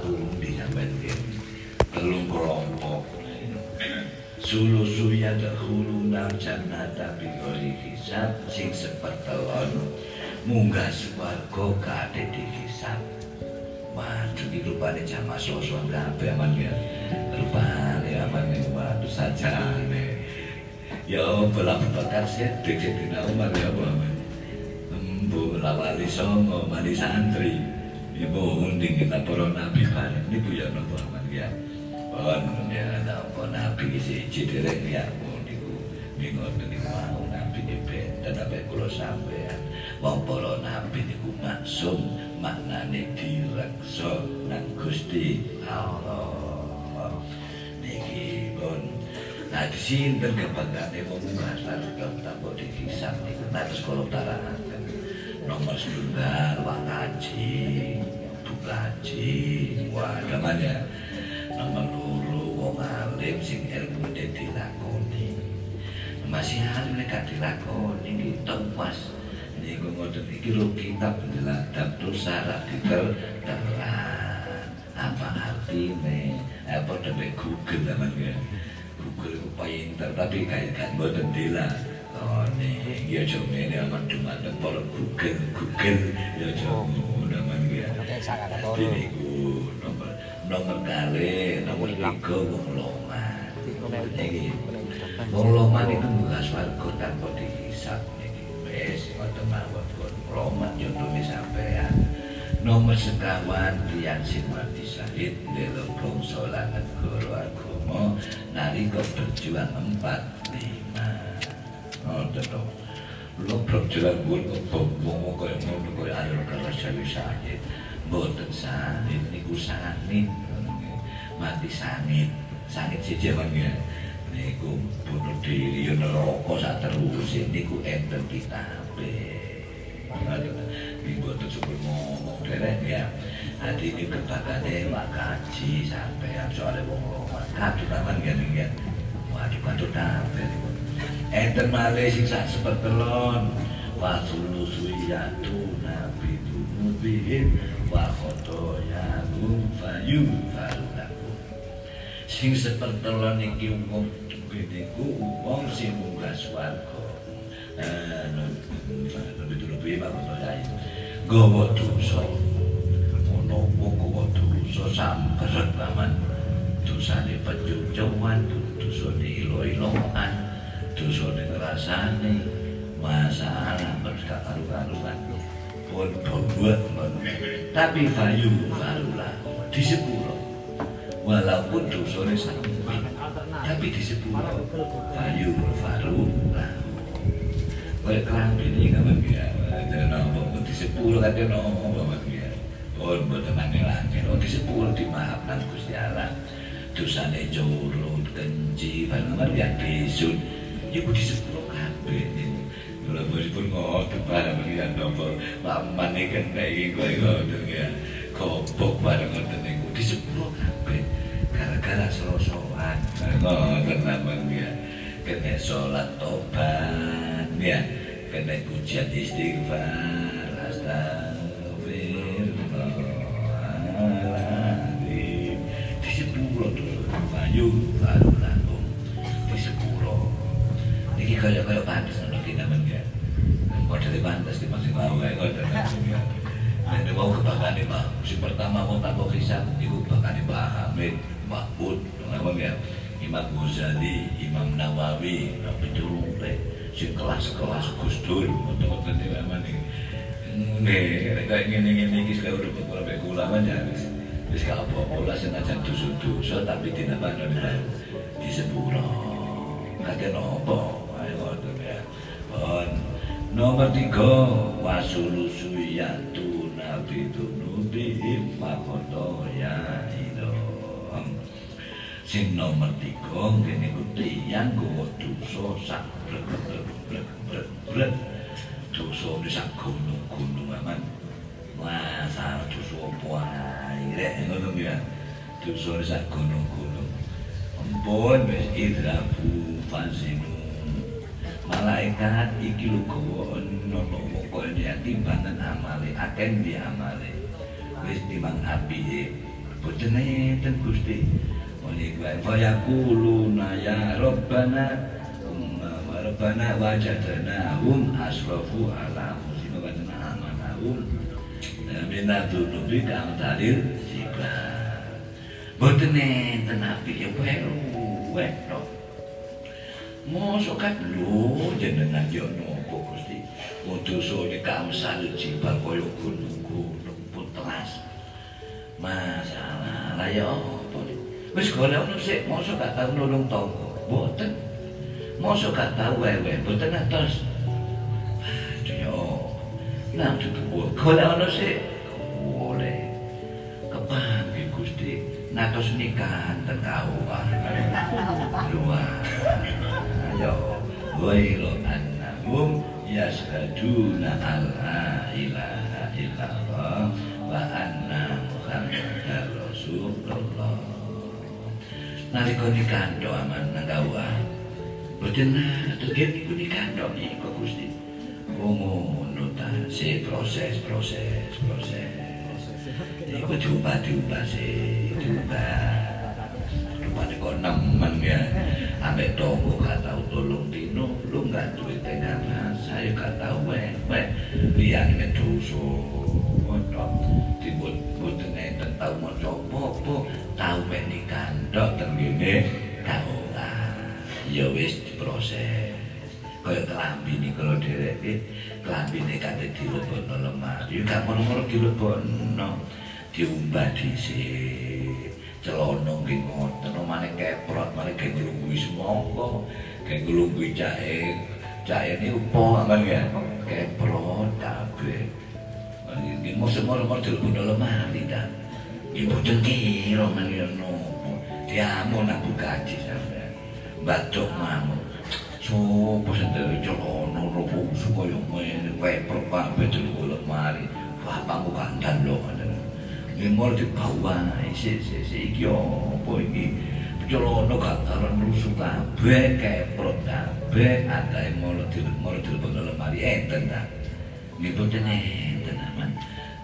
turun di sampai telung kelompok Sulu suya dahulu nang jannata bigori hisab sing sepertelon munggah swarga kate dihisab Waduh ini rupanya jamaah sosok kabeh aman ya. Rupanya aman ya waduh saja Ya bola sih Dek dina umar ya apa Embu lawali songo mani santri Ibu unding kita para nabi bareng Ini bu ya nopo aman ya. Pon ya nopo nabi siji dereng ya niku niku niku mau nabi benten apa kula sampean? Wong para nabi niku maksum maknane direksa nang Gusti Allah. Niki pun Nah, di sini kebanggaannya mau ngasar kalau dikisah niku. Nah terus nomor setunggal wakaji bukaji wah namanya nomor loro wong alim sing ilmu dilakoni. Masih nek gak dilakoni iki tewas niku ngoten iki lho kitab diladap terus syarat detail terang apa artinya? Apa demi Google namanya. Google itu pinter tapi kayak kan boten dila. oh nih Tony, ya cuma ini amat cuma ada pola kuken ya cuma udah mandi ya. Jadi nomor nomor kali, nomor tiga. bung loma. Bung loma itu bukan soal kota kota hisap, jadi besi atau mawat kota loma jodoh di sampean. Nomor sekawan tiang simati sahid, lelokong solangat koro agomo, nari kau berjuang empat lima. Ngoten berjuang pun wong kaya ngono kaya ayo karo syahid mboten sanit niku sanit mati sanit sanit siji ya. Niku bunuh diri yo neraka sak terus. Niku enten kitabe Ibu tuh cukup ngomong derek ya. Hati ini berbagane makaji sampai yang soalnya wong roman Kadut aman ya nih ya. Waduh kadut apa enten malih sing sak sepetelon wa sulu suwi yatu nabi dumubihin wa koto yamum fayu falaku. Sing sepetelon iki umum bediku wong sing munggah suarko nabi dumubihin wa koto yamum gowo dosa. Ono gowo dosa sampeyan paman dosane pejuk cuman dosa ilo-iloan dosane ngerasane masalah berdak karu-karuan. Pun buat tapi fayu farulah di sepuluh walaupun dosane sampai tapi di sepuluh fayu farulah Kaya kelambi ini kapan dia Jadi nopo di sepuluh kan dia nopo bapak dia Oh buat temannya lagi Oh di sepuluh dimaafkan Gusti Allah. Dosane joro, kenci, barang yang bisun Ibu di sepuluh kabeh Kalau pun ngotot pada melihat nopo Paman ini kan kayak gitu ngotot ya Kopok bareng ibu di sepuluh kabeh Gara-gara selosoan Ngotot namanya dia Kena sholat tobat ya kena pujian istighfar astagfirullahaladzim di sepuluh tuh bayu nanti namanya kau dari pantas di masing mau kayak kau dari dan mau kebakaran pak si pertama mau tak mau kisah ibu bakal Mbak Hamid Mbak Bud namanya Imam Ghazali Imam Nawawi Nabi Turung si kelas-kelas Gus Dur untuk-untuk di mana nih Nih, kayak gini-gini sudah udah beberapa ulama ya wis. Wis gak apa-apa senajan dosa-dosa tapi tidak mana di sepuro. Kate nopo? Ayo ya. Pon nomor tiga wasulu suyatu nabi tunubi makoto ya idom. Sing nomor tiga ngene ku tiyang gowo dosa sak blek blek blek blek blek di sak gunung-gunung aman. Masa dosa apa ae rek ngono ya. Dosa sak gunung-gunung. Ampun wis idrabu fasinu malaikat iki lho gowo nono kok dia timbangan amale aken di amale. Wis timbang api boten enten Gusti. Menika fayaquluna ya rabbana Rabbana wajadna hum asrafu ala musibah wa amanahum minatu nubi kang dalil sibah boten enten api ya wae to Mosok kan lho jenengan yo nopo Gusti? Mutuso ni kamsal jibal koyo gunung-gunung putras Masalah lah ya apa Wis golek ono sik mosok gak tau nulung tangga. Boten Mosok gak tau wewe boten atos. Aduh ya Nang tutup golek ono sik. Boleh kepanggih Gusti natos nikahan ten kawuhan luar ayo ghairu annahum yashhaduna alla ilaha illallah wa anna muhammadar rasulullah. Nalika nikahan do aman nanggawa boten terjadi iku nikahan do niku Gusti. Ngono ta si proses proses proses. Iku diubah-diubah sih diubah rupanya kok nemen ya. Ambek tonggo gak tau tolong dino lu gak duit tegangan saya gak tau weh weh lian meduso kodok dibut butuh nenten tau mau copo tau weh di kandok tergini tau ya wis diproses. Kaya kelambi ini kalau derek kelambi ini kata dilebono lemari. Gak mau-mau dilebono diumbah disini celana nggih ngoten. Omane keprot maneh ge nglungguhi semangka ge nglungguhi cahe cahe niku apa amal ya? Keprot kabeh. Nggih mosok moro-moro lemah tindak nggih boten kira maneh nopo. Diamu nak buka sampean. Batok mamu Coba sendiri celana nopo suka yang main keprot kabeh dilebut lemah ini mulai kawan isi isi isi iki apa iki? Celono kataran rusuk kabe kaya perut kabe atai mulai dil mulai dil pun enten ta? Ini boten enten aman.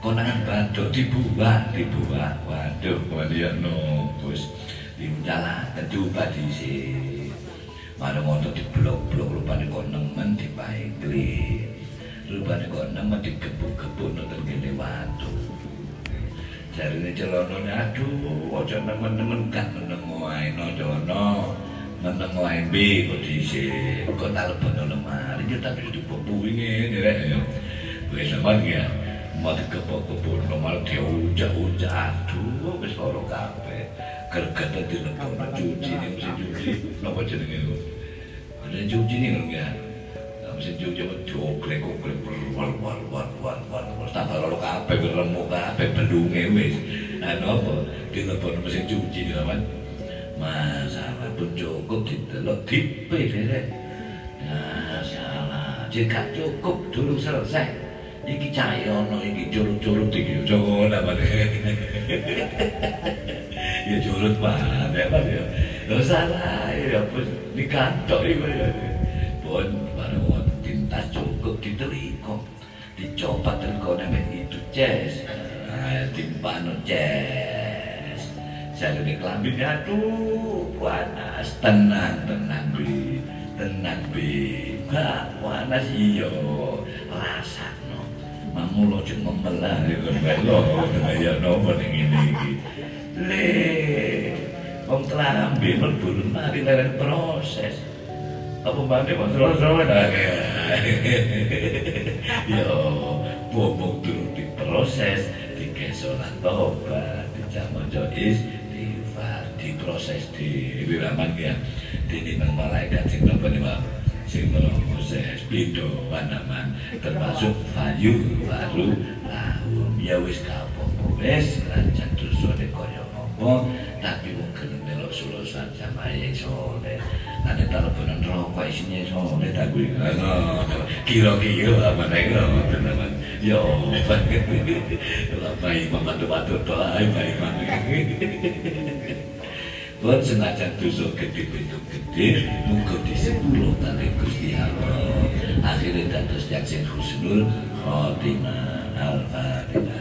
Konangan badok dibuat dibuat waduh waliat nopus diundalah kedubat diisi Mana ngontok di blok-blok rupanya kok nemen di baik li Rupanya kok nemen di gebuk-gebuk nonton gini waduh. Jari ini celonone aduh ojo nemen-nemen kan menengu ae no jono. Menengu ae bi kok diisi kok telepon lemari. Ya tapi itu bobo ini rek ya. Gue sama ya mau dikepok-kepok nomor dia ujak-ujak aduh wis karo kabeh. Gergete dilepon cuci ini mesti cuci. Napa jenenge ada cuci ini kan ya? Mesin cuci joglek joglek war war war war war tambah lalu kabeh apa dilepon mesin cuci kan masalah pun cukup ditelok tipe derek masalah jika cukup dulu selesai iki cahaya ono iki curut-curut iki jowo namanya ya curut banget ya ya salah ya pun ya pun baru cukup dicoba itu jazz timpano jazz saya ini kelamin aduh panas. Tenang tenang bi. Tenang bi. Gak panas iyo rasa no mamulo cuma membelah ya kan melo ya nomor yang ini le Wong kelambi melbur mari leren proses. Apa mandi mas rasa yo bobok dulu diproses digesolan tobat dijaman jois difar diproses di wiraman ya. Di nang malaikat sing nih pak sing proses pido panaman termasuk fayu baru lahum. Ya wis kapok wis lancar dosane kaya apa tapi wong gelem sulusan sama yang soleh. Ada teleponan rokok isinya soleh tak gue kira-kira apa nih teman ya Allah baik membantu-bantu doa baik Buat sengaja tusuk gede itu gede, muka di sepuluh tadi Gusti Allah. Akhirnya dados yang sing husnul khotimah al-fatihah.